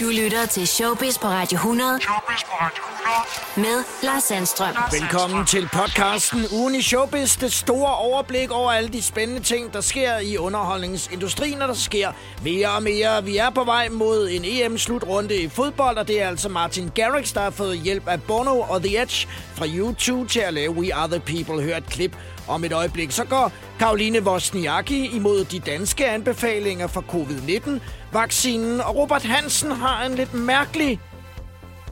Du lytter til Showbiz på Radio 100. Showbiz på Radio 100. Med Lars Sandstrøm. Velkommen til podcasten Ugen i Showbiz. Det store overblik over alle de spændende ting, der sker i underholdningsindustrien, og der sker mere og mere. Vi er på vej mod en EM-slutrunde i fodbold, og det er altså Martin Garrix, der har fået hjælp af Bono og The Edge fra YouTube til at lave We Are The People. Hør et klip om et øjeblik. Så går Karoline Wozniacki imod de danske anbefalinger for covid-19-vaccinen, og Robert Hansen har en lidt mærkelig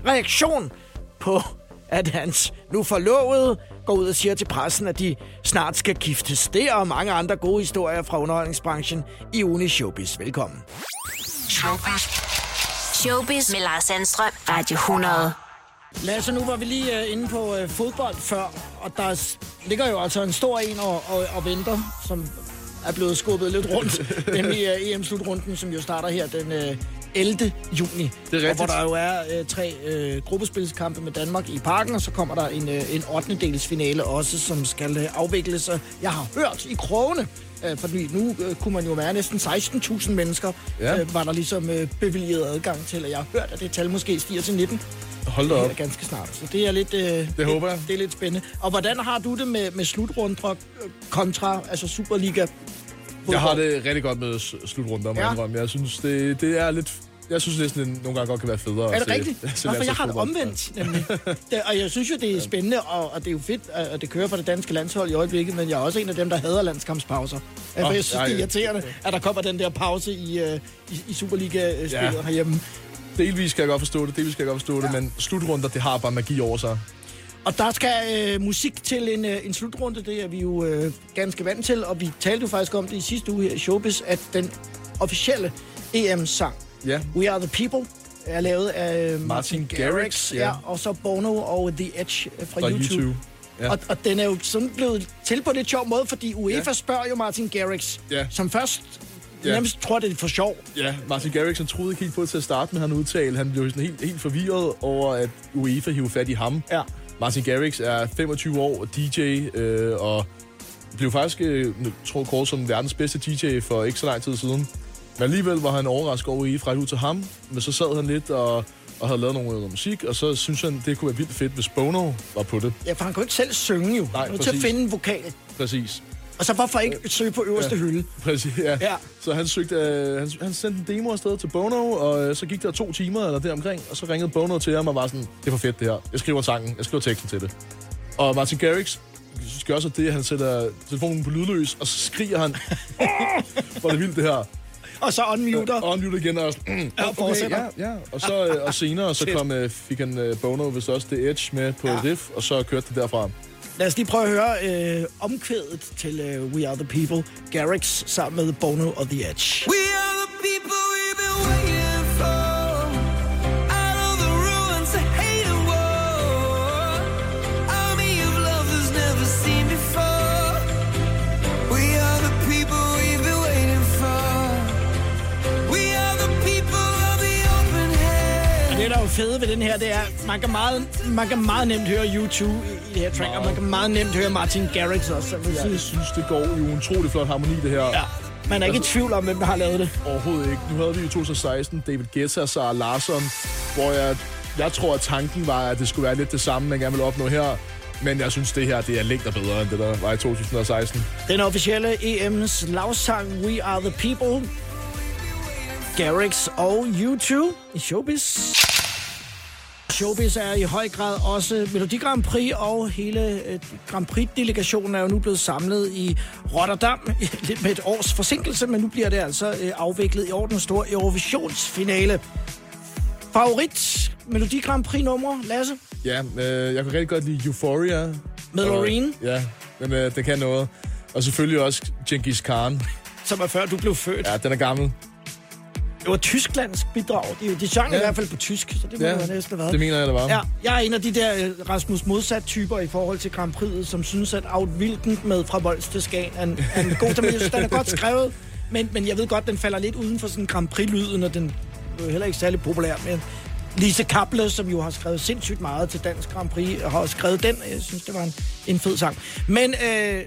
reaktion på, at hans nu forlovede går ud og siger til pressen, at de snart skal giftes. Det og mange andre gode historier fra underholdningsbranchen i Uni Showbiz. Velkommen. Showbiz. Showbiz med Lars Sandstrøm. Radio 100. Lasse, nu var vi lige uh, inde på uh, fodbold før, og der ligger jo altså en stor en og, og, og venter, som er blevet skubbet lidt rundt, nemlig uh, EM-slutrunden, som jo starter her den uh, 11. juni. Det er Og hvor der jo er uh, tre uh, gruppespilskampe med Danmark i parken, og så kommer der en, uh, en 8. dels finale også, som skal uh, afvikles. Jeg har hørt i krogene, uh, fordi nu uh, kunne man jo være næsten 16.000 mennesker, Ja. uh, var der ligesom uh, bevilget adgang til, og jeg har hørt, at det tal måske stiger til 19 Hold da op. her ganske snart. Så det er lidt, øh, det, håber jeg. Det er lidt spændende. Og hvordan har du det med, med slutrunder øh, kontra altså Superliga? Jeg har det rigtig godt med slutrunder, må Ja. jeg indrømme. Jeg synes, det, det er lidt... Jeg synes næsten, det nogle gange godt kan være federe. Er det rigtigt? at se Nå, for jeg har det omvendt, nemlig. Det, og jeg synes jo, det er spændende, og, og det er jo fedt, at det kører for det danske landshold i øjeblikket, men jeg er også en af dem, der hader landskampspauser. For Åh, jeg synes, nej, det er ja. irriterende, at der kommer den der pause i, øh, i, i Superliga-spillet Ja. herhjemme. Delvis skal jeg godt forstå det, delvis skal jeg godt forstå det, men slutrunder, det har bare magi over sig. Og der skal øh, musik til en, øh, en slutrunde, det er vi jo øh, ganske vant til, og vi talte jo faktisk om det i sidste uge her i Showbiz, at den officielle EM-sang, Ja. We Are The People, er lavet af Martin, Martin Garrix, ja. ja. og så Bono og The Edge fra, Fra YouTube. YouTube. Ja. Og, og den er jo sådan blevet til på lidt sjov måde, fordi UEFA Ja. spørger jo Martin Garrix, Ja. som først Ja. nærmest tror, det er for sjov. Ja, Martin Garrix, han troede ikke helt på det til at starte med, han udtale. Han blev sådan helt, helt forvirret over, at UEFA hiver fat i ham. Ja. Martin Garrix er 25 år, DJ, øh, og blev faktisk, øh, tror kort som verdens bedste DJ for ikke så lang tid siden. Men alligevel var han overrasket over, I ud til ham. Men så sad han lidt og, og havde lavet noget, noget musik, og så synes han, det kunne være vildt fedt, hvis Bono var på det. Ja, for han kunne ikke selv synge jo. Nej, Han var til at finde en vokal. Præcis. Og så hvorfor ikke søge på øverste Ja. hylde? Præcis, ja. Ja. Så han, søgte, øh, han, han sendte en demo afsted til Bono, og øh, så gik der to timer eller deromkring, og så ringede Bono til ham og var sådan, det er for fedt det her. Jeg skriver sangen, jeg skriver teksten til det. Og Martin Garrix gør så det, at han sætter telefonen på lydløs, og så skriger han, "Åh, hvor det vildt det her. Og så unmuter. Og lytter igen og "Mm, Ja, okay, ja, ja. Og, så, øh, og senere så kom, øh, fik han øh, Bono, hvis også The Edge, med på ja. riff, og så kørte det derfra. Lad os lige prøve at høre øh, omkvædet til øh, We Are The People. Garrix sammen med Bono og The Edge. We are the people we've been waiting for. Out of the ruins of hate and war. Army of love that's never seen before. We are the people we've been waiting for. We are the people of the open Og hand. det, der er jo fede ved den her, det er, man kan meget, man kan meget nemt høre YouTube i, i det her track, og man kan meget nemt høre Martin Garrix også. Så vil Jeg synes, det går jo en utrolig flot harmoni, det her. Ja, man er ikke i tvivl om, hvem der har lavet det. Overhovedet ikke. Nu havde vi i 2016 David Guetta og Sarah Larsson, hvor jeg, jeg tror, at tanken var, at det skulle være lidt det samme, man gerne ville opnå her. Men jeg synes, det her det er længder bedre, end det der var i 2016. Den officielle EM's lavsang We Are The People. Garrix og YouTube i Showbiz. Showbiz er i høj grad også Melodi Grand Prix, og hele øh, Grand Prix-delegationen er jo nu blevet samlet i Rotterdam. Lidt med et års forsinkelse, men nu bliver det altså øh, afviklet i år den store Eurovisionsfinale. Favorit Melodi Grand Prix-nummer, Lasse? Ja, øh, jeg kan rigtig godt lide Euphoria. Med Loreen? Ja, men øh, det kan noget. Og selvfølgelig også Genghis Khan. Som er før du blev født. Ja, den er gammel. Det var tysklandsk bidrag. De, de sang ja. i hvert fald på tysk, så det må Ja, have næsten have været. det mener jeg, det var. Ja, jeg er en af de der øh, Rasmus Modsat-typer i forhold til Grand Prix'et, som synes, at Out Wilden med fra Vols til Skagen er en, er en god synes, den er godt skrevet. Men, men jeg ved godt, den falder lidt uden for sådan Grand Prix-lyden, og den er jo heller ikke særlig populær. Men Lise Kaple, som jo har skrevet sindssygt meget til Dansk Grand Prix, har også skrevet den. Jeg synes, det var en, en fed sang. Men øh,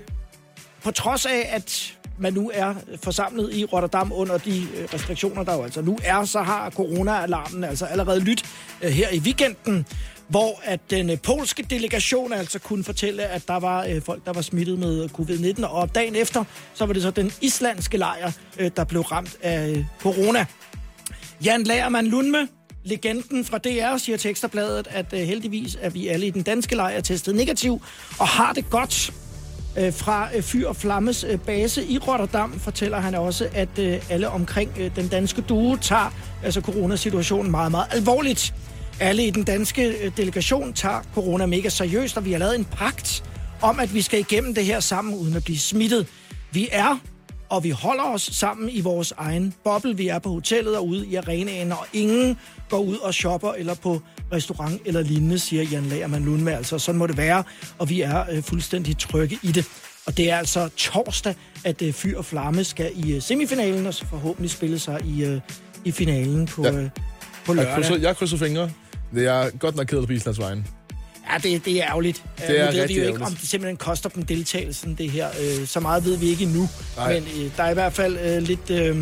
på trods af, at man nu er forsamlet i Rotterdam under de øh, restriktioner, der jo altså nu er, så har corona-alarmen altså allerede lyt øh, her i weekenden, hvor at den øh, polske delegation altså kunne fortælle, at der var øh, folk, der var smittet med covid-19, og dagen efter, så var det så den islandske lejr, øh, der blev ramt af øh, corona. Jan Lagermann Lundme, legenden fra DR, siger til Ekstrabladet, at heldigvis er vi alle i den danske lejr testet negativ og har det godt. Øh, fra øh, Fyr og Flammes øh, base i Rotterdam fortæller han også, at alle omkring den danske duo tager altså coronasituationen meget, meget alvorligt. Alle i den danske delegation tager corona mega seriøst, og vi har lavet en pagt om, at vi skal igennem det her sammen uden at blive smittet. Vi er og vi holder os sammen i vores egen boble. Vi er på hotellet og ude i arenaen, og ingen går ud og shopper eller på restaurant eller lignende, siger Jan Lagermann Lundme. Altså, sådan må det være, og vi er øh, fuldstændig trygge i det. Og det er altså torsdag, at øh, Fyr og Flamme skal i øh, semifinalen, og så forhåbentlig spille sig i, øh, i finalen på, Ja. øh, på Jeg lørdag. krydser, jeg krydser fingre. Det er godt nok ked på Islands vegne. Ja, det, det er ærgerligt. Det er nu ved vi jo ikke, ærgerligt. om det simpelthen koster dem deltagelsen, det her. Øh, så meget ved vi ikke endnu. Nej. Men øh, der er i hvert fald øh, lidt... Øh,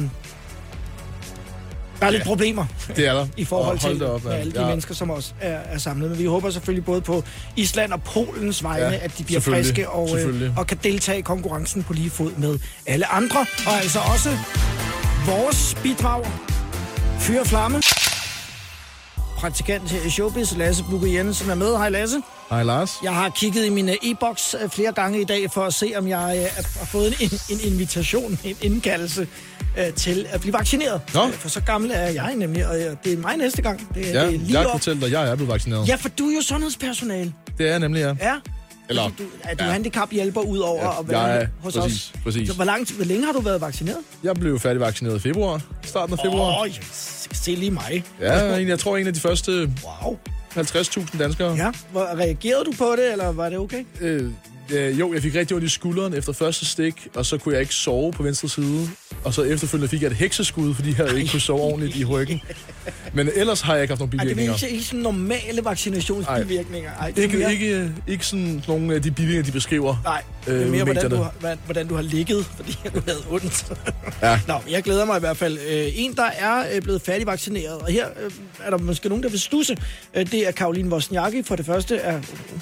der er lidt problemer Det er der. i forhold til op, mand. alle de Ja. mennesker, som også er, er samlet. Men vi håber selvfølgelig både på Island og Polens vegne, Ja, at de bliver friske og, øh, og kan deltage i konkurrencen på lige fod med alle andre. Og altså også vores bidrag. Fyr og flamme. Praktikant Showbiz, Lasse Bugge Jensen er med. Hej Lasse. Hej Lars. Jeg har kigget i min øh, e-boks øh, flere gange i dag for at se, om jeg øh, har fået en, en invitation, en indkaldelse til at blive vaccineret. Nå. For så gammel er jeg nemlig, og det er mig næste gang. Det, Ja, det er jeg lige kan op. fortælle dig, at jeg er blevet vaccineret. Ja, for du er jo sundhedspersonale. Det er jeg nemlig, ja. Ja. Eller- du, er du ja. handicaphjælper ud over Ja, at være jeg hos præcis, os? præcis. Så hvor, lang, tid- hvor længe har du været vaccineret? Jeg blev færdigvaccineret i februar. Starten af februar. Åh, oh, se lige mig. Ja, jeg tror en af de første Wow. 50.000 danskere. Ja, hvor, reagerede du på det, eller var det okay? Øh, øh, jo, jeg fik rigtig ondt i skulderen efter første stik, og så kunne jeg ikke sove på venstre side. Og så efterfølgende fik jeg et hekseskud, fordi jeg ikke kunne sove ordentligt i ryggen. Men ellers har jeg ikke haft nogen Ej, det er bivirkninger. ikke, ikke sådan normale vaccinationsbivirkninger. Ej, det er Ikke, mere- ikke, ikke sådan nogle af de bivirkninger, de beskriver. Nej, det øh, er ude i mere, hvordan du, har, hvordan- hvordan du har ligget, fordi du havde ondt. Ja. Nå, jeg glæder mig i hvert fald. Øh, en, der er øh, blevet færdigvaccineret, og her øh, er der måske nogen, der vil stusse. Øh, det er Karoline Wozniacki. For det første er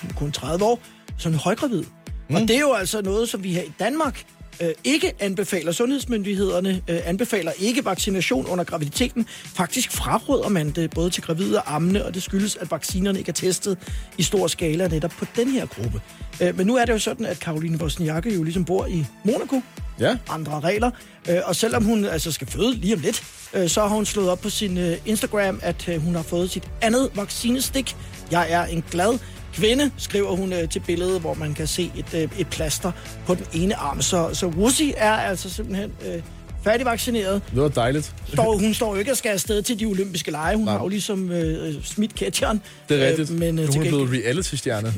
hun kun 30 år, som højgravid. Mm. Og det er jo altså noget, som vi her i Danmark øh, ikke anbefaler. Sundhedsmyndighederne øh, anbefaler ikke vaccination under graviditeten. Faktisk fraråder man det både til gravide og ammende, og det skyldes, at vaccinerne ikke er testet i stor skala netop på den her gruppe. Øh, men nu er det jo sådan, at Karoline Wozniacki jo ligesom bor i Monaco, Ja, andre regler. Øh, og selvom hun altså skal føde lige om lidt, øh, så har hun slået op på sin øh, Instagram, at øh, hun har fået sit andet vaccinestik. Jeg er en glad kvinde, skriver hun øh, til billedet, hvor man kan se et, øh, et plaster på den ene arm. Så, så Wussi er altså simpelthen øh, færdigvaccineret. det var dejligt. Står, hun står jo ikke og skal afsted til de olympiske lege. Hun Nej. har jo ligesom øh, smidt catcheren. Det er rigtigt. Øh, men øh, er hun gengæld, blevet reality-stjerne.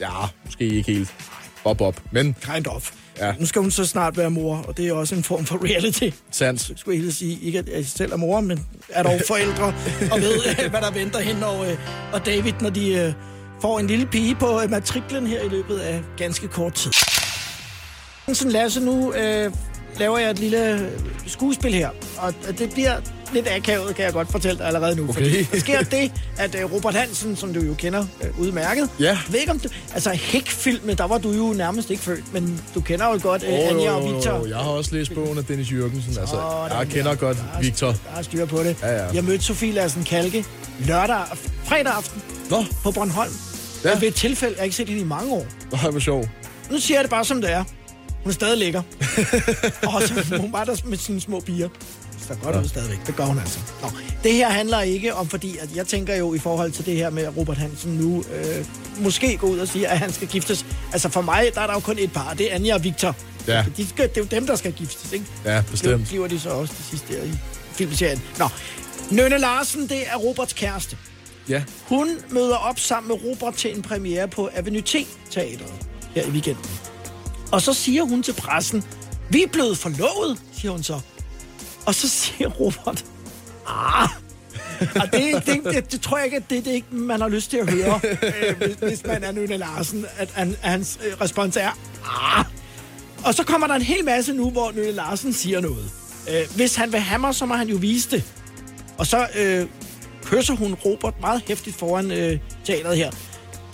Ja, måske ikke helt. Bob, bob. Men kind of. Ja. Nu skal hun så snart være mor, og det er også en form for reality. sandt. skulle jeg hilse sige, ikke at jeg selv er mor, men er dog forældre og ved, øh, hvad der venter hende og, øh, og David, når de øh, får en lille pige på øh, matriklen her i løbet af ganske kort tid. Sådan Lasse, nu øh, laver jeg et lille skuespil her, og det bliver lidt akavet, kan jeg godt fortælle dig allerede nu. Okay. Fordi der sker det, at øh, Robert Hansen, som du jo kender øh, udmærket, Ja. ved ikke om du, altså Hæk-filmen, der var du jo nærmest ikke født, men du kender jo godt øh, Åh, jo, Anja og Victor. jo. Jeg har også læst bogen af Dennis Jørgensen. Altså, Sådan jeg kender der. godt Der er- Victor. Der er styr på det. Ja, ja. Jeg mødte Sofie Lassen Kalke lørdag, fredag aften Nå, på Bornholm. Ja. Ja. Ved et tilfælde, jeg har ikke set hende i mange år. hvor hvor sjov. Nu siger jeg det bare som det er. Hun er stadig lækker. og så hun var der med sine små piger. Det ser godt Ja. ud stadigvæk. Det gør hun altså. Nå, det her handler ikke om, fordi at jeg tænker jo i forhold til det her med at Robert Hansen nu øh, måske gå ud og sige, at han skal giftes. Altså for mig, der er der jo kun et par. Det er Anja og Victor. Ja. De skal, det er jo dem, der skal giftes, ikke? Ja, bestemt. bliver de så også det sidste der i filmserien. Nå, Nønne Larsen, det er Roberts kæreste. Ja. Hun møder op sammen med Robert til en premiere på Avenue T Teatret her i weekenden. Og så siger hun til pressen, vi er blevet forlovet, siger hun så. Og så siger Robert, ah, og det, det, det, det tror jeg ikke, at det, det ikke, man har lyst til at høre, øh, hvis, hvis man er Nune Larsen, at, at, at hans øh, respons er, ah. Og så kommer der en hel masse nu, hvor Nune Larsen siger noget. Øh, hvis han vil hammer, så må han jo vise det. Og så øh, kysser hun Robert meget hæftigt foran øh, teateret her.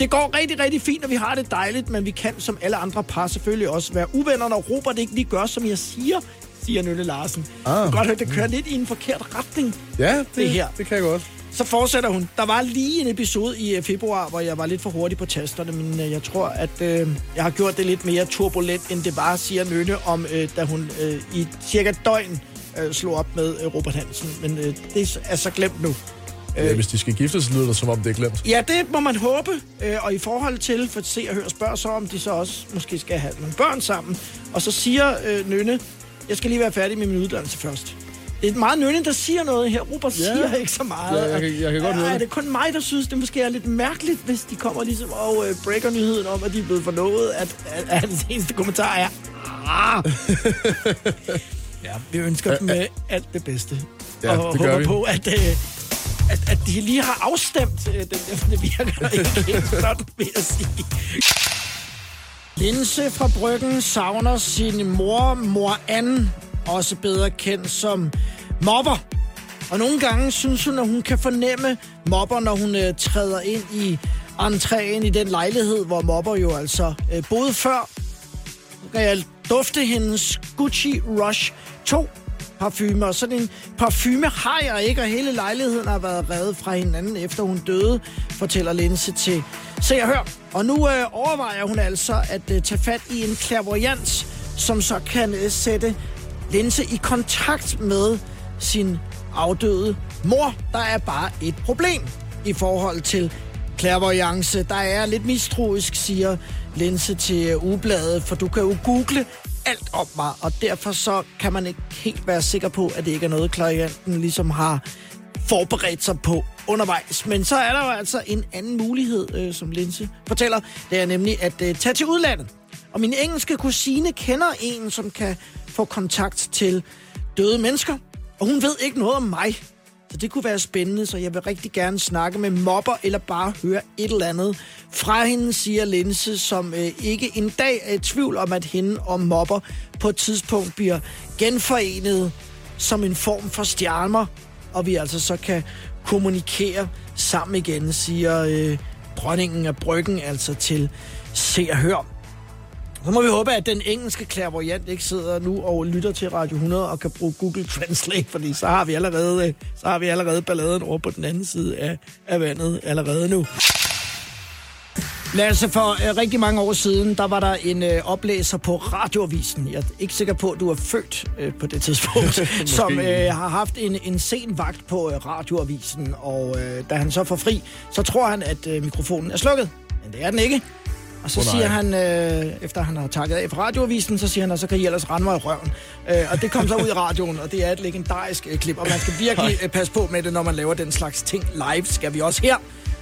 Det går rigtig, rigtig fint, og vi har det dejligt, men vi kan som alle andre par selvfølgelig også være uvenner, når Robert ikke lige gør, som jeg siger, siger Nølle Larsen. Ah. Du kan godt høre, det kører lidt i en forkert retning. Ja, det, Det her. det kan jeg godt. Så fortsætter hun. Der var lige en episode i øh, februar, hvor jeg var lidt for hurtig på tasterne, men øh, jeg tror, at øh, jeg har gjort det lidt mere turbulent, end det var, siger Nynne, om øh, da hun øh, i cirka døgn øh, slog op med øh, Robert Hansen. Men øh, det er så glemt nu. Øh. Hvis de skal giftes, lyder det som om, det er glemt. Ja, det må man håbe. Øh, og i forhold til, for se og høre spørg så, om de så også måske skal have nogle børn sammen. Og så siger øh, Nynne, jeg skal lige være færdig med min uddannelse først. Det er meget Nynne, der siger noget her. Robert Ja. siger ikke så meget. Ja, jeg kan- jeg kan godt høre Er det. det kun mig, der synes, det måske er lidt mærkeligt, hvis de kommer ligesom og øh, breaker nyheden om, at de er blevet forlovet, at, at, at hans eneste kommentar er, ah. ja, vi ønsker dem øh, alt det bedste. Ja, og det håber vi. på, at, øh, at, at de lige har afstemt den der, for det virker ikke helt sådan, vil jeg sige. Linse fra Bryggen savner sin mor, mor Anne, også bedre kendt som mobber. Og nogle gange synes hun, at hun kan fornemme mobber, når hun øh, træder ind i entréen i den lejlighed, hvor mobber jo altså øh, boede før. Nu kan jeg dufte hendes Gucci Rush 2 parfume, og sådan en parfume har jeg ikke, og hele lejligheden har været reddet fra hinanden, efter hun døde, fortæller Linse til Se og Hør. Og nu øh, overvejer hun altså at øh, tage fat i en clairvoyant, som så kan øh, sætte Linse i kontakt med sin afdøde mor. Der er bare et problem i forhold til clairvoyance. Der er lidt mistroisk, siger Linse til ubladet, Ugebladet, for du kan jo google alt om mig, og derfor så kan man ikke helt være sikker på, at det ikke er noget, klienten ligesom har forberedt sig på undervejs. Men så er der jo altså en anden mulighed, øh, som Linse fortæller. Det er nemlig at øh, tage til udlandet. Og min engelske kusine kender en, som kan få kontakt til døde mennesker. Og hun ved ikke noget om mig. Så det kunne være spændende, så jeg vil rigtig gerne snakke med mobber, eller bare høre et eller andet fra hende, siger Linse, som øh, ikke en dag er i tvivl om, at hende og mobber på et tidspunkt bliver genforenet som en form for stjerner, og vi altså så kan kommunikere sammen igen, siger øh, dronningen af bryggen altså til Se og Hør. Så må vi håbe, at den engelske clairvoyant ikke sidder nu og lytter til Radio 100 og kan bruge Google Translate, fordi så har vi allerede, øh, så har vi allerede balladen over på den anden side af, af vandet allerede nu. Lasse, for øh, rigtig mange år siden, der var der en øh, oplæser på Radioavisen. Jeg er ikke sikker på, at du er født øh, på det tidspunkt, som øh, har haft en, en sen vagt på øh, Radioavisen. Og øh, da han så får fri, så tror han, at øh, mikrofonen er slukket. Men det er den ikke. Og så oh, siger han, øh, efter han har takket af for radioavisen, så siger han, at så kan I ellers rende mig i røven. Øh, og det kom så ud i radioen, og det er et legendarisk øh, klip, og man skal virkelig øh, passe på med det, når man laver den slags ting live, skal vi også her.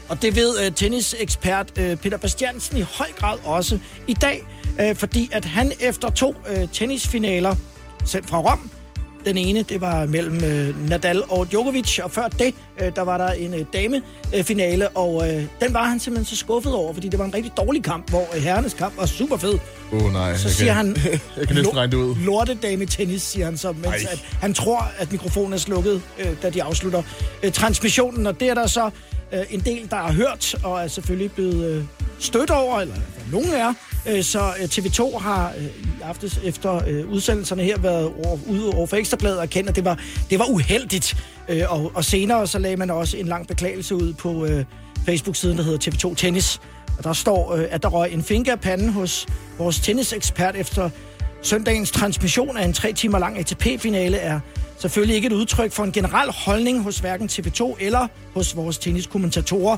Og det ved øh, tennisekspert øh, Peter Bastiansen i høj grad også i dag, øh, fordi at han efter to øh, tennisfinaler sendt fra Rom, den ene, det var mellem øh, Nadal og Djokovic, og før det, øh, der var der en øh, damefinale, og øh, den var han simpelthen så skuffet over, fordi det var en rigtig dårlig kamp, hvor øh, herrenes kamp var super fed. Oh, nej. Så jeg siger kan, han, jeg kan næsten regne det ud. lortedame tennis, siger han så, mens Ej. at han tror, at mikrofonen er slukket, øh, da de afslutter øh, transmissionen, og det er der så øh, en del, der har hørt, og er selvfølgelig blevet øh, stødt over, eller nogen er. Øh, så øh, TV2 har øh, i aftes efter udsendelserne her været over, ude over for Ekstrabladet og kendt, at det var, det var uheldigt. Og, og senere så lagde man også en lang beklagelse ud på Facebook-siden, der hedder TV2 Tennis. Og der står, at der røg en finger af panden hos vores tennisekspert efter Søndagens transmission af en tre timer lang ATP-finale er selvfølgelig ikke et udtryk for en generel holdning hos hverken TV2 eller hos vores tenniskommentatorer.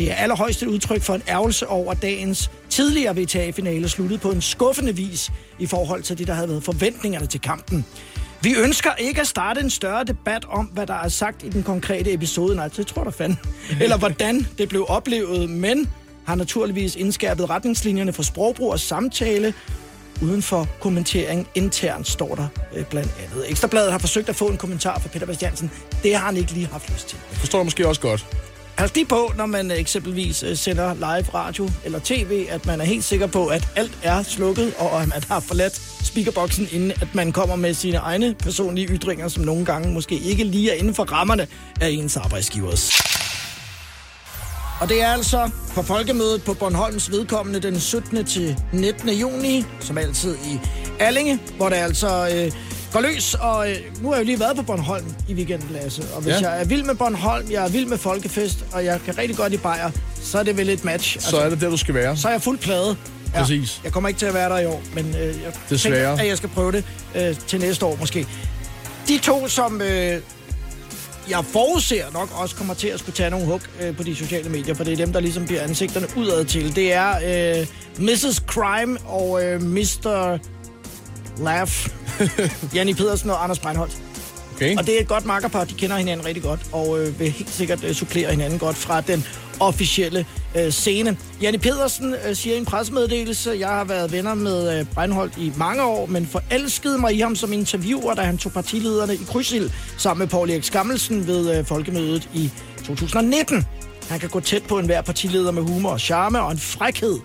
Det er allerhøjst et udtryk for en ærgelse over dagens tidligere VTA-finale sluttede på en skuffende vis i forhold til det, der havde været forventningerne til kampen. Vi ønsker ikke at starte en større debat om, hvad der er sagt i den konkrete episode. Nej, det tror da fanden. Eller hvordan det blev oplevet, men har naturligvis indskærpet retningslinjerne for sprogbrug og samtale, uden for kommentering internt, står der øh, blandt andet. Ekstrabladet har forsøgt at få en kommentar fra Peter Bastiansen. Det har han ikke lige haft lyst til. Jeg forstår måske også godt. Pas lige på, når man eksempelvis øh, sender live radio eller tv, at man er helt sikker på, at alt er slukket, og at man har forladt speakerboksen, inden at man kommer med sine egne personlige ytringer, som nogle gange måske ikke lige er inden for rammerne af ens arbejdsgivers. Og det er altså på folkemødet på Bornholms vedkommende den 17. til 19. juni, som altid i Allinge, hvor det altså øh, går løs. Og øh, nu har jeg jo lige været på Bornholm i weekenden, Lasse. Og hvis Ja. jeg er vild med Bornholm, jeg er vild med Folkefest, og jeg kan rigtig godt i Bajer, så er det vel et match. Altså, Så er det der, du skal være. så er jeg fuld plade. Ja, Præcis. Jeg kommer ikke til at være der i år, men øh, jeg Desværre. tænker, at jeg skal prøve det øh, til næste år måske. De to, som øh, jeg forudser nok også kommer til at skulle tage nogle hug øh, på de sociale medier, for det er dem, der ligesom bliver ansigterne udad til. Det er øh, Mrs. Crime og øh, Mr. Laugh. Janni Pedersen og Anders Breinholt. Okay. Og det er et godt makkerpar, de kender hinanden rigtig godt, og øh, vil helt sikkert øh, supplere hinanden godt fra den officielle øh, scene. Janne Pedersen øh, siger i en pressemeddelelse, jeg har været venner med øh, Breinholt i mange år, men forelskede mig i ham som interviewer, da han tog partilederne i krydsild sammen med Paul Erik Skammelsen ved øh, folkemødet i 2019. Han kan gå tæt på enhver partileder med humor og charme og en frækhed,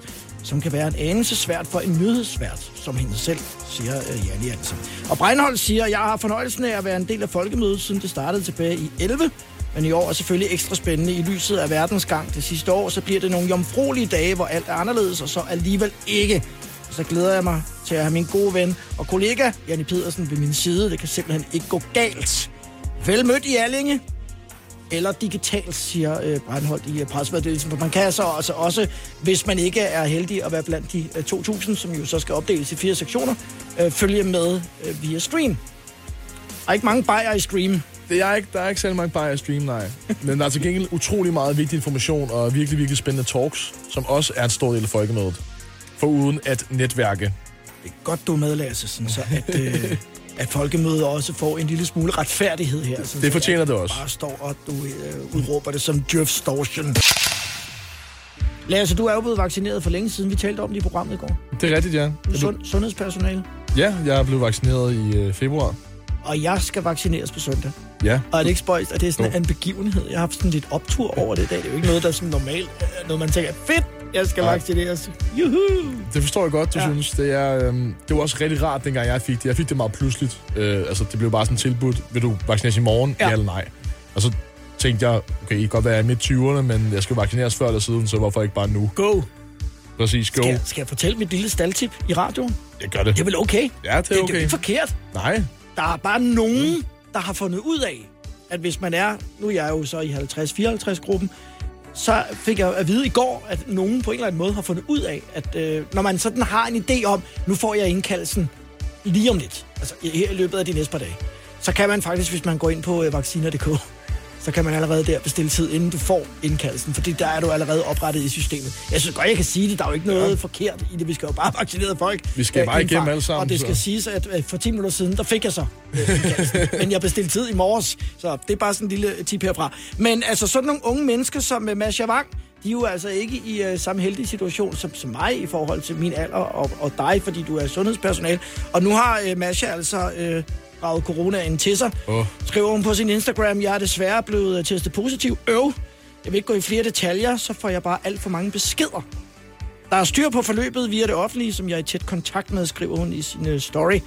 som kan være en anelse svært for en nyhedsvært, som hende selv, siger øh, Janne Jansen. Altså. Og Breinholt siger, jeg har fornøjelsen af at være en del af folkemødet, siden det startede tilbage i 11. Men i år er selvfølgelig ekstra spændende i lyset af verdensgang. Det sidste år, så bliver det nogle jomfruelige dage, hvor alt er anderledes, og så alligevel ikke. Så glæder jeg mig til at have min gode ven og kollega, Janne Pedersen, ved min side. Det kan simpelthen ikke gå galt. Vel mødt i Allinge eller digitalt, siger øh, Breinholt i øh, pressemeddelelsen. For man kan altså også, også, hvis man ikke er heldig at være blandt de øh, 2.000, som jo så skal opdeles i fire sektioner, øh, følge med øh, via stream. Der er ikke mange bajer i stream. Det er ikke, der er ikke særlig mange bare i stream, nej. Men der er til gengæld utrolig meget vigtig information og virkelig, virkelig spændende talks, som også er en stor del af folkemødet. For uden at netværke. Det er godt, du er med, Lasse, sådan, så at, øh, at folkemødet også får en lille smule retfærdighed her. Sådan, Det fortjener det også. Bare står og du øh, udråber det som djøfstortion. Lasse, du er jo blevet vaccineret for længe siden. Vi talte om det i programmet i går. Det er rigtigt, ja. Du er sund, sundhedspersonale. Ja, jeg er blevet vaccineret i øh, februar. Og jeg skal vaccineres på søndag. Ja. Og er det ikke spøjst, at det er sådan Jo. en begivenhed? Jeg har haft sådan lidt optur over det i dag. Det er jo ikke noget, der er sådan normalt. øh, Noget, man tænker, fedt, jeg skal vaccineres. Juhu! Det forstår jeg godt, du Ja. synes. Det, er, øhm, det var også rigtig rart, dengang jeg fik det. Jeg fik det meget pludseligt. Øh, altså, det blev bare sådan tilbudt. Vil du vaccineres i morgen? Ja. Ja, eller nej? Og så tænkte jeg, okay, I kan godt være i midt-20'erne, men jeg skal vaccineres før eller siden, så hvorfor ikke bare nu? Go! Præcis, go. Skal, jeg- skal jeg fortælle mit lille staldtip i radioen? Jeg gør det. Det er vel okay? Ja, det er Det, det er jo okay. ikke forkert. Nej, Der er bare nogen, der har fundet ud af, at hvis man er, nu er jeg jo så i 50-54-gruppen, så fik jeg at vide i går, at nogen på en eller anden måde har fundet ud af, at øh, når man sådan har en idé om, nu får jeg indkaldelsen lige om lidt, altså her i løbet af de næste par dage, så kan man faktisk, hvis man går ind på øh, vacciner.dk, så kan man allerede der bestille tid, inden du får indkaldelsen, fordi der er du allerede oprettet i systemet. Jeg synes godt, jeg kan sige det. Der er jo ikke noget ja. forkert i det. Vi skal jo bare vaccinere folk. Vi skal øh, bare igennem alle sammen, Og det skal så. siges, at øh, for 10 minutter siden, der fik jeg så øh. Men jeg bestilte tid i morges, så det er bare sådan en lille tip herfra. Men altså sådan nogle unge mennesker som uh, Masha Wang, de er jo altså ikke i uh, samme heldige situation som, som mig i forhold til min alder og, og dig, fordi du er sundhedspersonale. Og nu har uh, Masha altså uh, raget coronaen til sig. Åh. Skriver hun på sin Instagram, jeg er desværre blevet øh, testet positiv. Øv. Jeg vil ikke gå i flere detaljer, så får jeg bare alt for mange beskeder. Der er styr på forløbet via det offentlige, som jeg er i tæt kontakt med, skriver hun i sin øh, story.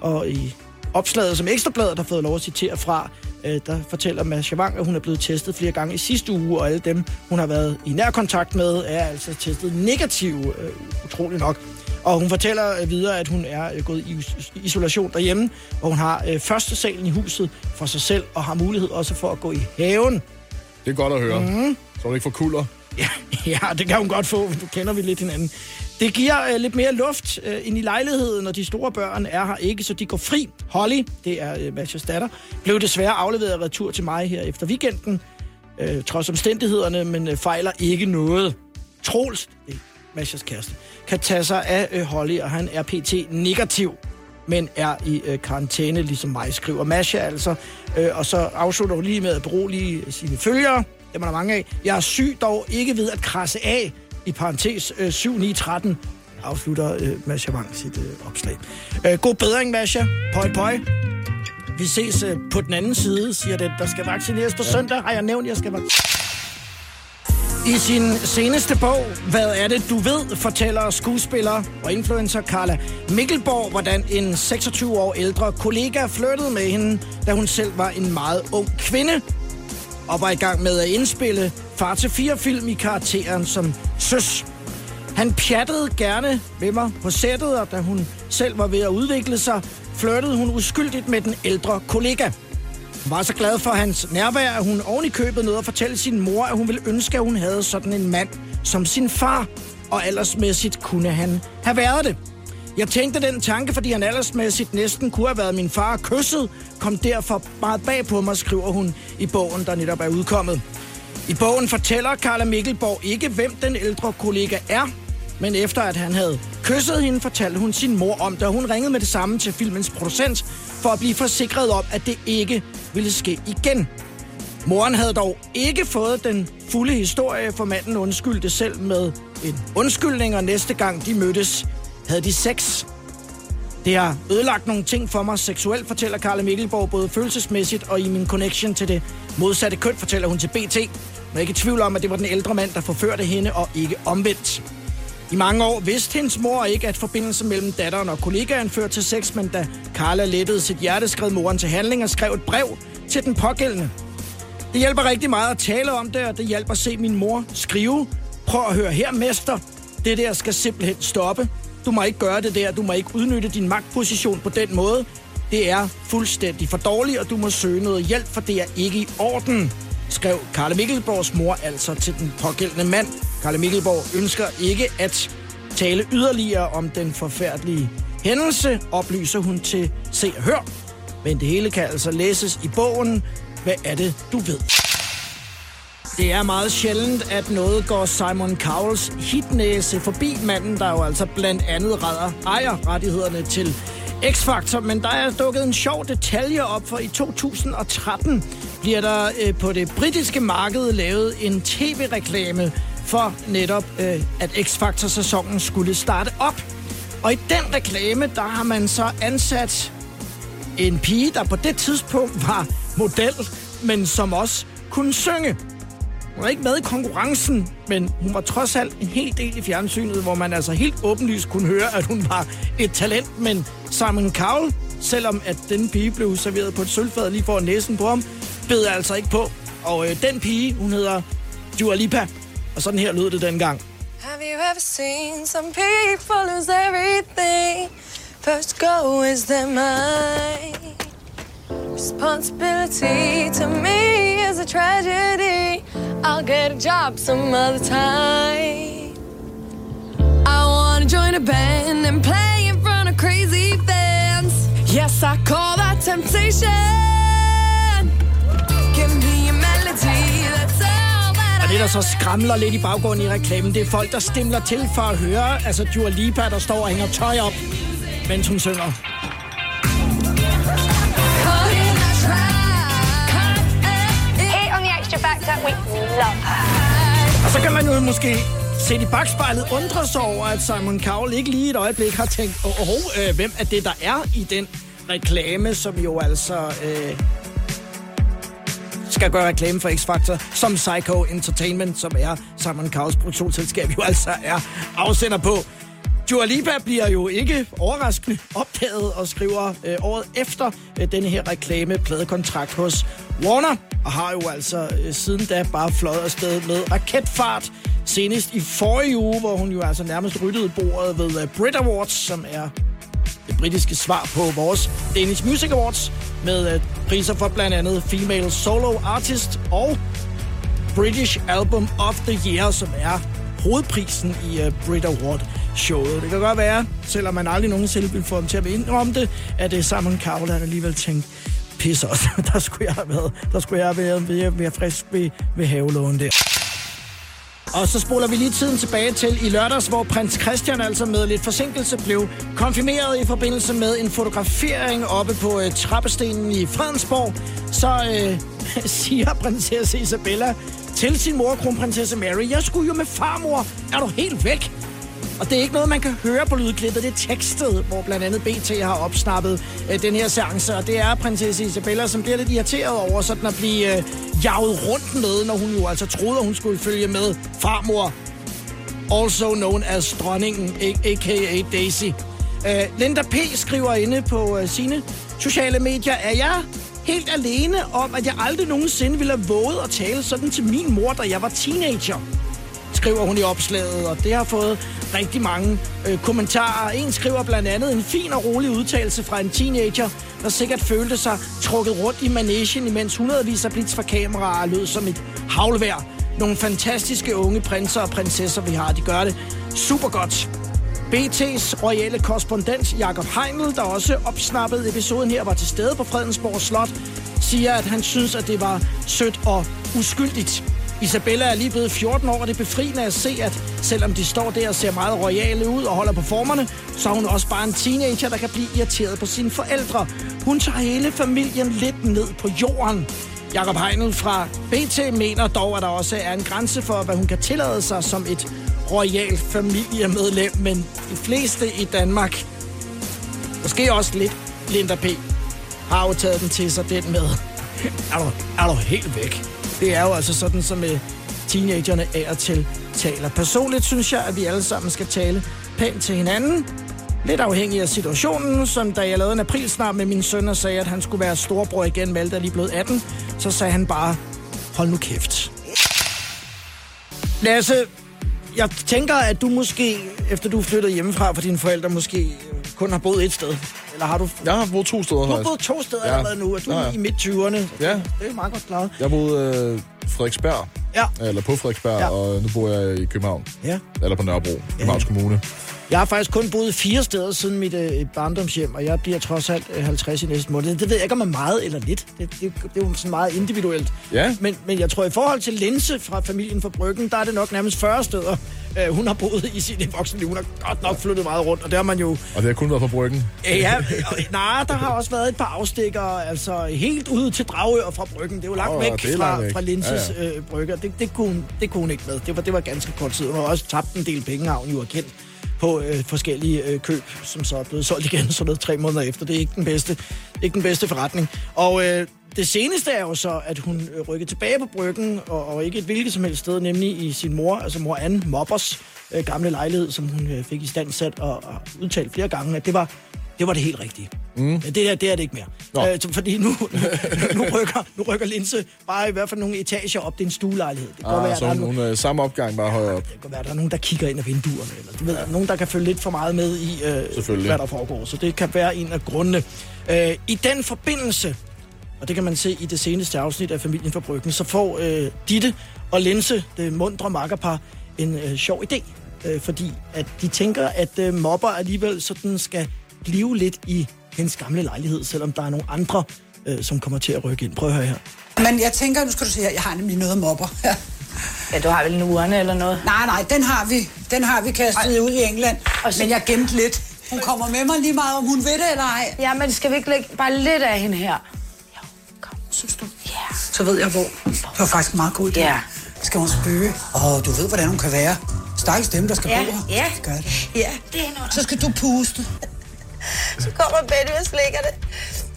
Og i opslaget, som Ekstrabladet har fået lov at citere fra, øh, der fortæller Masha Wang, at hun er blevet testet flere gange i sidste uge, og alle dem, hun har været i nær kontakt med, er altså testet negative, øh, utrolig nok. Og hun fortæller øh, videre, at hun er øh, gået i is- isolation derhjemme, og hun har øh, første salen i huset for sig selv, og har mulighed også for at gå i haven. det er godt at høre. Mm. Så du ikke får kulder. Ja, ja, det kan hun godt få, nu kender vi lidt hinanden. Det giver øh, lidt mere luft øh, ind i lejligheden, og de store børn er her ikke, så de går fri. Holly, det er øh, Mashas datter, blev desværre afleveret retur til mig her efter weekenden, øh, trods omstændighederne, men øh, fejler ikke noget. Troels, det Mashas kæreste, kan tage sig af øh, Holly, og han er pt. negativ men er i øh, karantæne, ligesom mig, skriver Masha altså. Øh, og så afslutter hun lige med at berolige sine følgere. Dem er der mange af. Jeg er syg dog ikke ved at krasse af, i parentes øh, 7-9-13, afslutter øh, Masha Wang sit øh, opslag. Øh, god bedring, Masha. Pøj, pøj. Vi ses øh, på den anden side, siger den, der skal vaccineres på søndag. Har jeg nævnt, jeg skal vaccineres? I sin seneste bog, Hvad er det, du ved, fortæller skuespiller og influencer Carla Mikkelborg, hvordan en 26 år ældre kollega flyttede med hende, da hun selv var en meget ung kvinde, og var i gang med at indspille far til fire film i karakteren som søs. Han pjattede gerne med mig på sættet, og da hun selv var ved at udvikle sig, flirtede hun uskyldigt med den ældre kollega. Hun var så glad for hans nærvær, at hun oven i købet nåede at fortælle sin mor, at hun ville ønske, at hun havde sådan en mand som sin far. Og aldersmæssigt kunne han have været det. Jeg tænkte den tanke, fordi han aldersmæssigt næsten kunne have været min far kysset, kom derfor meget bag på mig, skriver hun i bogen, der netop er udkommet. I bogen fortæller Karla Mikkelborg ikke, hvem den ældre kollega er, men efter at han havde kysset hende, fortalte hun sin mor om det, og hun ringede med det samme til filmens producent for at blive forsikret om, at det ikke ville ske igen. Moren havde dog ikke fået den fulde historie, for manden undskyldte selv med en undskyldning, og næste gang de mødtes, havde de sex. Det har ødelagt nogle ting for mig seksuelt, fortæller Karla Mikkelborg, både følelsesmæssigt og i min connection til det modsatte køn, fortæller hun til BT. Men jeg er ikke i tvivl om, at det var den ældre mand, der forførte hende, og ikke omvendt. I mange år vidste hendes mor ikke, at forbindelsen mellem datteren og kollegaen førte til sex, men da Carla lettede sit hjerte, skred moren til handling og skrev et brev til den pågældende. Det hjælper rigtig meget at tale om det, og det hjælper at se min mor skrive. Prøv at høre her, mester. Det der skal simpelthen stoppe. Du må ikke gøre det der. Du må ikke udnytte din magtposition på den måde. Det er fuldstændig for dårligt, og du må søge noget hjælp, for det er ikke i orden, skrev Karla Mikkelborgs mor altså til den pågældende mand. Karl Mikkelborg ønsker ikke at tale yderligere om den forfærdelige hændelse, oplyser hun til Se og Hør. Men det hele kan altså læses i bogen. Hvad er det, du ved? Det er meget sjældent, at noget går Simon Cowells hitnæse forbi manden, der jo altså blandt andet redder ejer rettighederne til X-Factor. Men der er dukket en sjov detalje op, for i 2013 bliver der øh, på det britiske marked lavet en tv-reklame for netop, øh, at X-Factor-sæsonen skulle starte op. Og i den reklame, der har man så ansat en pige, der på det tidspunkt var model, men som også kunne synge. Hun var ikke med i konkurrencen, men hun var trods alt en hel del i fjernsynet, hvor man altså helt åbenlyst kunne høre, at hun var et talent. Men Simon Cowell, selvom at den pige blev serveret på et sølvfad lige for næsen på ham, bed altså ikke på. Og øh, den pige, hun hedder Dua Lipa. Og sådan her lød det dengang. Have you ever seen some people lose everything? First go is their mind. Responsibility to me is a tragedy. I'll get a job some other time. I wanna join a band and play in front of crazy fans. Yes, I call that temptation. Det, der så skramler lidt i baggrunden i reklamen, det er folk, der stemler til for at høre, altså Dua Lipa, der står og hænger tøj op, mens hun synger. Here on the Extra Factor, we love her. Og så kan man jo måske se i bagspejlet undre sig over, at Simon Cowell ikke lige et øjeblik har tænkt, åh, oh, oh, øh, hvem er det, der er i den reklame, som jo altså øh, skal gøre reklame for X-Factor, som Psycho Entertainment, som er Simon Cowells produktionsselskab, jo altså er afsender på. Dua Lipa bliver jo ikke overraskende opdaget og skriver øh, året efter øh, denne her reklame-pladekontrakt hos Warner, og har jo altså øh, siden da bare fløjet afsted med raketfart. Senest i forrige uge, hvor hun jo altså nærmest ryttede bordet ved øh, Brit Awards, som er det britiske svar på vores Danish Music Awards, med øh, priser for blandt andet Female Solo Artist og British Album of the Year, som er hovedprisen i uh, Brit Award showet. Det kan godt være, selvom man aldrig nogensinde vil få dem til at indrømme det, at det er Simon Cowell, han alligevel tænkt, pisse også, der skulle jeg have været, der skulle jeg have været mere, mere frisk ved, ved havelågen der. Og så spoler vi lige tiden tilbage til i lørdags, hvor prins Christian altså med lidt forsinkelse blev konfirmeret i forbindelse med en fotografering oppe på øh, trappestenen i Fredensborg. Så øh, siger prinsesse Isabella til sin mor, kronprinsesse Mary, jeg skulle jo med farmor. Er du helt væk? Og det er ikke noget, man kan høre på lydklippet. Det er tekstet, hvor blandt andet BT har opsnappet øh, den her seance. Og det er prinsesse Isabella, som bliver lidt irriteret over sådan at blive øh, jaget rundt med, når hun jo altså troede, at hun skulle følge med farmor. Also known as dronningen, a.k.a. Daisy. Øh, Linda P. skriver inde på øh, sine sociale medier, er jeg helt alene om, at jeg aldrig nogensinde ville have våget at tale sådan til min mor, da jeg var teenager skriver hun i opslaget, og det har fået rigtig mange øh, kommentarer. En skriver blandt andet en fin og rolig udtalelse fra en teenager, der sikkert følte sig trukket rundt i managen, imens hundredvis af blitz fra kameraer lød som et havlvær. Nogle fantastiske unge prinser og prinsesser, vi har. De gør det super godt. BT's royale korrespondent Jakob Heinl, der også opsnappede episoden her, var til stede på Fredensborg Slot, siger, at han synes, at det var sødt og uskyldigt. Isabella er lige blevet 14 år, og det er befriende at se, at selvom de står der og ser meget royale ud og holder på formerne, så er hun også bare en teenager, der kan blive irriteret på sine forældre. Hun tager hele familien lidt ned på jorden. Jakob Heinel fra BT mener dog, at der også er en grænse for, hvad hun kan tillade sig som et royalt familiemedlem, men de fleste i Danmark, måske også lidt Linda P., har jo taget den til sig, den med. er, du, er du helt væk? Det er jo altså sådan, som øh, teenagerne af og til taler. Personligt synes jeg, at vi alle sammen skal tale pænt til hinanden. Lidt afhængig af situationen, som da jeg lavede en aprilsnart med min søn og sagde, at han skulle være storbror igen, Malte er lige blevet 18, så sagde han bare, hold nu kæft. Lasse, jeg tænker, at du måske, efter du er flyttet hjemmefra for dine forældre, måske kun har boet et sted. Eller har du... Jeg har boet to steder, Du har boet to steder Ja. allerede nu, og du Ja, er ja. i midt-20'erne. Ja. Det er meget godt klaret. Jeg boede øh, Frederiksberg, Ja. eller på Frederiksberg, Ja. ja. og nu bor jeg i København. ja. Eller på Nørrebro, Københavns Kommune. Jeg har faktisk kun boet fire steder siden mit øh, barndomshjem, og jeg bliver trods alt øh, 50 i næste måned. Det ved jeg ikke, om er meget eller lidt. Det, det, det er jo sådan meget individuelt. Ja. Men, men jeg tror, i forhold til Linse fra familien fra Bryggen, der er det nok nærmest 40 steder, øh, hun har boet i sit voksenliv. Hun har godt nok flyttet meget rundt, og der har man jo... Og det har kun været på bryggen. Ja, nej, der har også været et par afstikker, altså helt ude til Dragør fra Bryggen. Det er jo langt Åh, væk er fra, væk. fra Linses Ja, øh, brygger. Det, det, kunne, det kunne hun ikke med. Det var, det var ganske kort tid. Hun har også tabt en del penge, har hun jo erkendt på øh, forskellige øh, køb, som så er blevet solgt igen sådan noget tre måneder efter. Det er ikke den bedste, ikke den bedste forretning. Og øh, det seneste er jo så, at hun øh, rykker tilbage på bryggen, og, og ikke et hvilket som helst sted, nemlig i sin mor, altså mor Anne Mobbers øh, gamle lejlighed, som hun øh, fik i stand sat og, og udtalt flere gange, at det var det var det helt rigtige. Mm. Det, der, det er det ikke mere. Øh, fordi nu, nu, rykker, nu rykker Linse bare i hvert fald nogle etager op. Det er en stuelejlighed. Det kan Ah, være, så der er hun, no- hun er samme opgang, bare højere op. det kan være, der er nogen, der kigger ind ad vinduerne. Eller, du ved, nogen, der kan følge lidt for meget med i, øh, hvad der foregår. Så det kan være en af grundene. Øh, I den forbindelse, og det kan man se i det seneste afsnit af Familien for Bryggen, så får øh, Ditte og Linse, det mundre makkerpar, en øh, sjov idé. Øh, fordi at de tænker, at øh, mobber alligevel sådan skal blive lidt i hendes gamle lejlighed, selvom der er nogle andre, øh, som kommer til at rykke ind. Prøv at høre her. Men jeg tænker, nu skal du se her, jeg har nemlig noget mobber. Ja, du har vel en urne eller noget? nej, nej, den har vi. Den har vi kastet ud i England. Og så- Men jeg gemte lidt. Hun kommer med mig lige meget, om hun ved det eller ej. Ja, men skal vi ikke lægge bare lidt af hende her? Jo, kom. Synes du? Ja. Så ved jeg hvor. Det var faktisk en meget god idé. Ja. Skal hun spøge? Og du ved, hvordan hun kan være. Stakkels dem, der skal Ja, bo her. ja. Gør det. Ja, det er noget. Så skal du puste. Så kommer Betty og slikker det.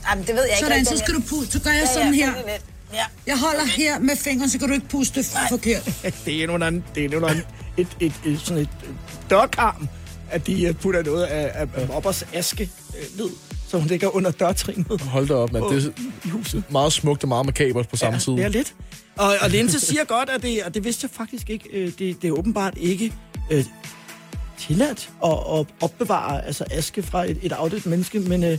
Jamen, det ved jeg ikke. Sådan, rigtig, så skal du puste. Så gør jeg Ja, sådan ja, her. Ja. Jeg holder her med fingeren, så kan du ikke puste forkert. det er nogle anden, det er nogle anden, et, et, et, sådan et øh, dørkarm, at de øh, putter noget af, af, af moppers aske øh, ned, så hun ligger under dørtrinet. Hold da op, men det i huset. er meget smukt og meget makabert på samme tid. Det er lidt. Og, og Linse siger godt, at det, og det vidste jeg faktisk ikke, øh, det, det er åbenbart ikke øh, tilladt at, at opbevare altså aske fra et, et afdødt menneske, men øh,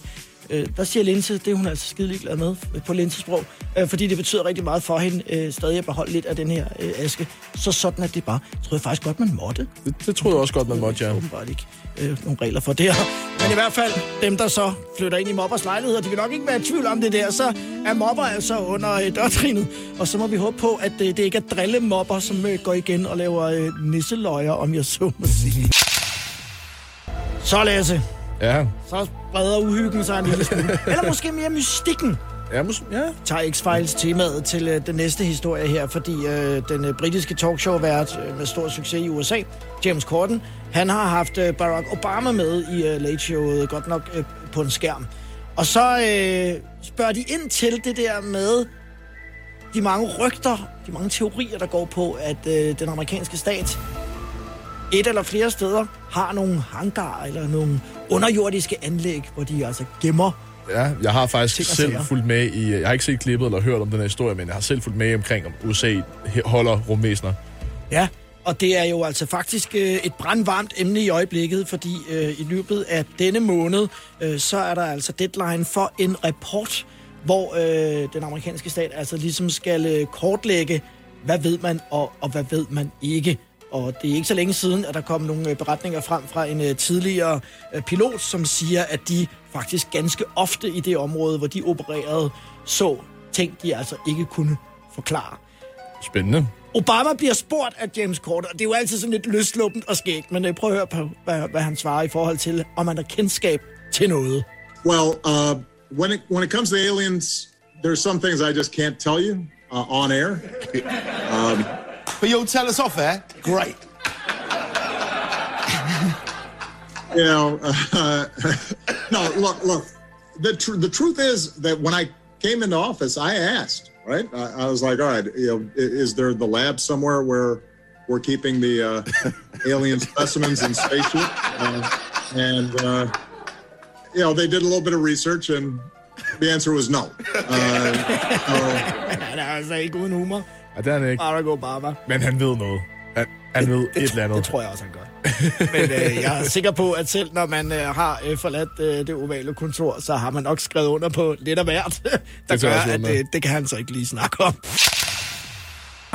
øh, der siger Linse, det er hun altså skide glad med øh, på Linsesprog, øh, fordi det betyder rigtig meget for hende øh, stadig at beholde lidt af den her øh, aske. Så sådan er det bare. Jeg tror jeg faktisk godt, man måtte. Det, det troede jeg også godt, man måtte, ja. åbenbart ikke øh, nogle regler for det her. Men i hvert fald, dem der så flytter ind i mobbers lejligheder, de vil nok ikke være i tvivl om det der, så er mobber altså under øh, dørtrinet. Og så må vi håbe på, at øh, det ikke er drillemobber, som øh, går igen og laver øh, nisseløjer, om jeg så må sige. Så Lasse, Ja, så breder uhyggen sig en lille smule. Eller måske mere mystikken. Ja, mås- ja. tager X-Files temaet til øh, den næste historie her, fordi øh, den øh, britiske talkshow-vært øh, med stor succes i USA, James Corden, han har haft øh, Barack Obama med i øh, Late Showet, godt nok øh, på en skærm. Og så øh, spørger de ind til det der med de mange rygter, de mange teorier, der går på, at øh, den amerikanske stat et eller flere steder har nogle hangar eller nogle underjordiske anlæg, hvor de altså gemmer Ja, jeg har faktisk selv sager. fulgt med i... Jeg har ikke set klippet eller hørt om den her historie, men jeg har selv fulgt med omkring, om USA holder rumvæsener. Ja, og det er jo altså faktisk øh, et brandvarmt emne i øjeblikket, fordi øh, i løbet af denne måned, øh, så er der altså deadline for en rapport, hvor øh, den amerikanske stat altså ligesom skal øh, kortlægge, hvad ved man og, og hvad ved man ikke. Og det er ikke så længe siden, at der kom nogle øh, beretninger frem fra en øh, tidligere øh, pilot, som siger, at de faktisk ganske ofte i det område, hvor de opererede, så ting, de altså ikke kunne forklare. Spændende. Obama bliver spurgt af James Corden, og det er jo altid sådan lidt løsluppent og skægt, men prøv at høre på, hvad, hvad han svarer i forhold til, om han har kendskab til noget. Well, uh, when it when it comes to aliens, there's some things I just can't tell you uh, on air. Um, But you'll tell us off air? Great. you know, uh, no. Look, look. The tr- the truth is that when I came into office, I asked. Right, I, I was like, all right, you know, i- is there the lab somewhere where we're keeping the uh, alien specimens in spaceship? Uh, and uh, you know, they did a little bit of research, and the answer was no. Uh, so, Han er altså ikke uden humor. Ja, det er han ikke. Barack Obama. Men han ved noget. Han, han ved et eller andet. Det tror jeg også, han gør. Men øh, jeg er sikker på, at selv når man øh, har øh, forladt øh, det ovale kontor, så har man nok skrevet under på lidt af hvert, der Det gør, at øh, det kan han så ikke lige snakke om.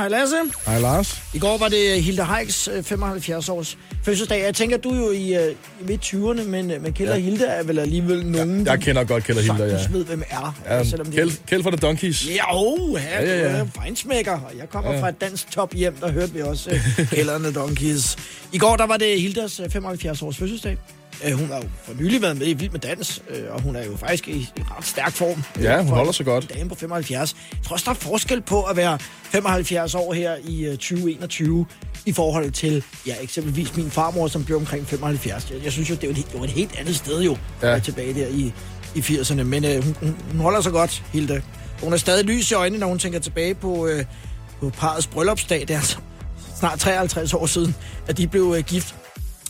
Hej Lasse. Hej Lars. I går var det Hilde Heiks 75-års fødselsdag. Jeg tænker, du er jo i, øh, i midt-20'erne, men, øh, men Kjeld og Ja. Hilde er vel alligevel nogen, Jeg kender godt Kjeld og Hilda, ja. sagtens ved, hvem er. ja selvom de- Kjeld, Kjeld for The Donkeys. Ja, oh, ja, Ja, ja, ja. ja. fejnsmækker. Og jeg kommer Ja. fra et dansk top hjem, der hørte vi også uh, Kælderne Donkeys. I går der var det Hildas øh, 75-års fødselsdag. Uh, hun har jo for nylig været med i Vild med Dans, uh, og hun er jo faktisk i, i ret stærk form. øh, Ja, hun for holder sig godt. En dame på 75. Jeg tror også, der er forskel på at være 75 år her i uh, 2021 i forhold til, ja, eksempelvis min farmor, som blev omkring 75. Jeg, jeg synes jo, det var, et, det var et helt andet sted jo, Ja. tilbage der i, i 80'erne. Men uh, hun, hun, hun holder sig godt, Hilda. Hun er stadig lys i øjnene, når hun tænker tilbage på, øh, på parets bryllupsdag. Det er altså snart 53 år siden, at de blev øh, gift.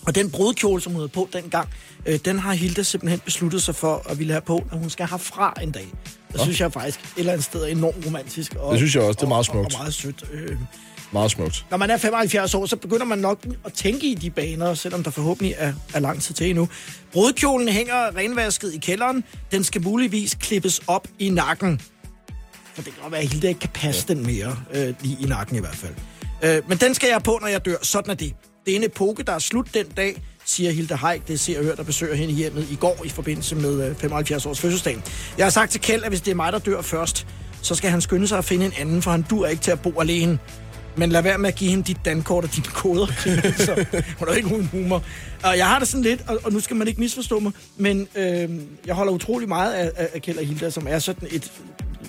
Og den brudkjole, som hun havde på dengang, øh, den har Hilda simpelthen besluttet sig for at ville have på, når hun skal have fra en dag. Det synes jeg faktisk et eller andet sted er enormt romantisk. Og, Det synes jeg også, det er meget og, og, smukt. og meget sødt. Øh, Meget smukt. når man er 75 år, så begynder man nok at tænke i de baner, selvom der forhåbentlig er, er lang tid til endnu. Brudkjolen hænger renvasket i kælderen. Den skal muligvis klippes op i nakken. For det kan godt være, at Hilda ikke kan passe ja. den mere, øh, lige i nakken i hvert fald. Øh, men den skal jeg på, når jeg dør. Sådan er det. Det er en epoke, der er slut den dag, siger Hilde Heik. Det ser og hørt, der besøger hende hjemmet i går i forbindelse med øh, 75 års fødselsdag. Jeg har sagt til Kjeld, at hvis det er mig, der dør først, så skal han skynde sig at finde en anden, for han dur ikke til at bo alene. Men lad være med at give hende dit dankort og dine koder. så hun er ikke uden humor. Og jeg har det sådan lidt, og, og nu skal man ikke misforstå mig, men øh, jeg holder utrolig meget af, af, af Kjeld og Hilda, som er sådan et,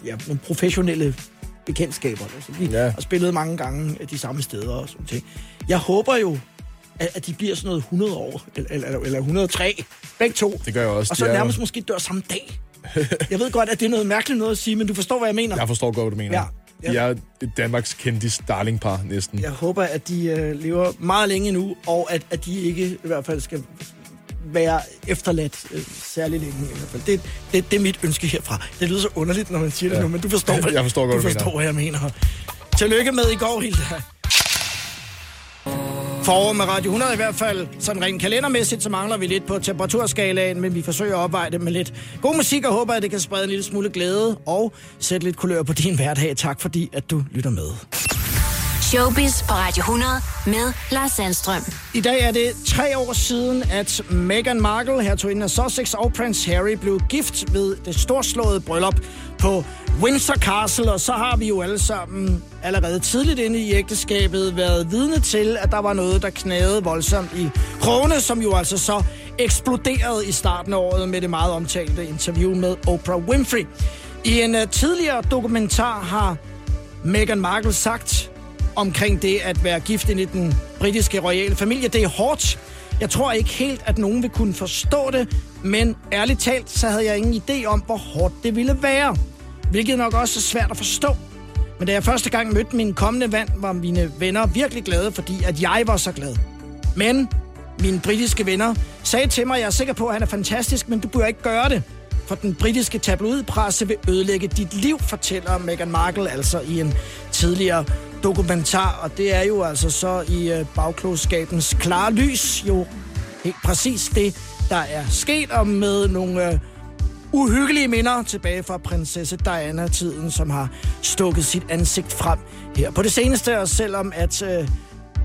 ja, nogle professionelle bekendtskaber. Altså, vi Ja. ja. har spillet mange gange de samme steder og sådan ting. Jeg håber jo, at, at de bliver sådan noget 100 år, eller, eller, eller 103, begge to. Det gør jeg også. Og så De er- nærmest måske dør samme dag. Jeg ved godt, at det er noget mærkeligt noget at sige, men du forstår, hvad jeg mener. Jeg forstår godt, hvad du mener. Ja. De er et Danmarks kendis darlingpar næsten. Jeg håber, at de øh, lever meget længe nu, og at, at de ikke i hvert fald skal være efterladt øh, særlig længe. I hvert fald. Det, det, det er mit ønske herfra. Det lyder så underligt, når man siger det Ja. nu, men du forstår, hvad, Jeg forstår godt, du forstår, mener. hvad jeg mener. Tillykke med i går, Hilda. Forår med Radio 100 i hvert fald. Sådan rent kalendermæssigt, så mangler vi lidt på temperaturskalaen, men vi forsøger at opveje det med lidt god musik, og håber, at det kan sprede en lille smule glæde og sætte lidt kulør på din hverdag. Tak fordi, at du lytter med. Showbiz på Radio 100 med Lars Sandstrøm. I dag er det tre år siden, at Meghan Markle, hertuginden af Sussex og prins Harry blev gift ved det storslåede bryllup på Windsor Castle. Og så har vi jo alle sammen allerede tidligt inde i ægteskabet været vidne til, at der var noget, der knagede voldsomt i krone, som jo altså så eksploderede i starten af året med det meget omtalte interview med Oprah Winfrey. I en uh, tidligere dokumentar har Meghan Markle sagt omkring det at være gift ind i den britiske royale familie. Det er hårdt. Jeg tror ikke helt, at nogen vil kunne forstå det, men ærligt talt, så havde jeg ingen idé om, hvor hårdt det ville være. Hvilket nok også er svært at forstå. Men da jeg første gang mødte min kommende vand, var mine venner virkelig glade, fordi at jeg var så glad. Men mine britiske venner sagde til mig, at jeg er sikker på, at han er fantastisk, men du bør ikke gøre det. For den britiske tabloidpresse vil ødelægge dit liv, fortæller Meghan Markle altså i en tidligere dokumentar. Og det er jo altså så i øh, bagklodskabens klare lys jo helt præcis det, der er sket, og med nogle øh, uhyggelige minder tilbage fra prinsesse Diana-tiden, som har stukket sit ansigt frem her på det seneste, og selvom at øh,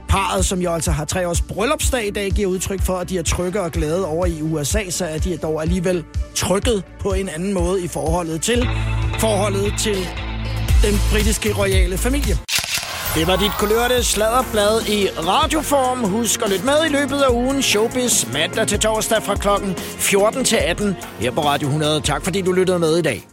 parret, som jo altså har tre års bryllupsdag i dag, giver udtryk for, at de er trygge og glade over i USA, så er de dog alligevel trykket på en anden måde i forholdet til forholdet til den britiske royale familie. Det var dit kulørte sladderblad i radioform. Husk at lytte med i løbet af ugen. Showbiz mandag til torsdag fra klokken 14 til 18 her på Radio 100. Tak fordi du lyttede med i dag.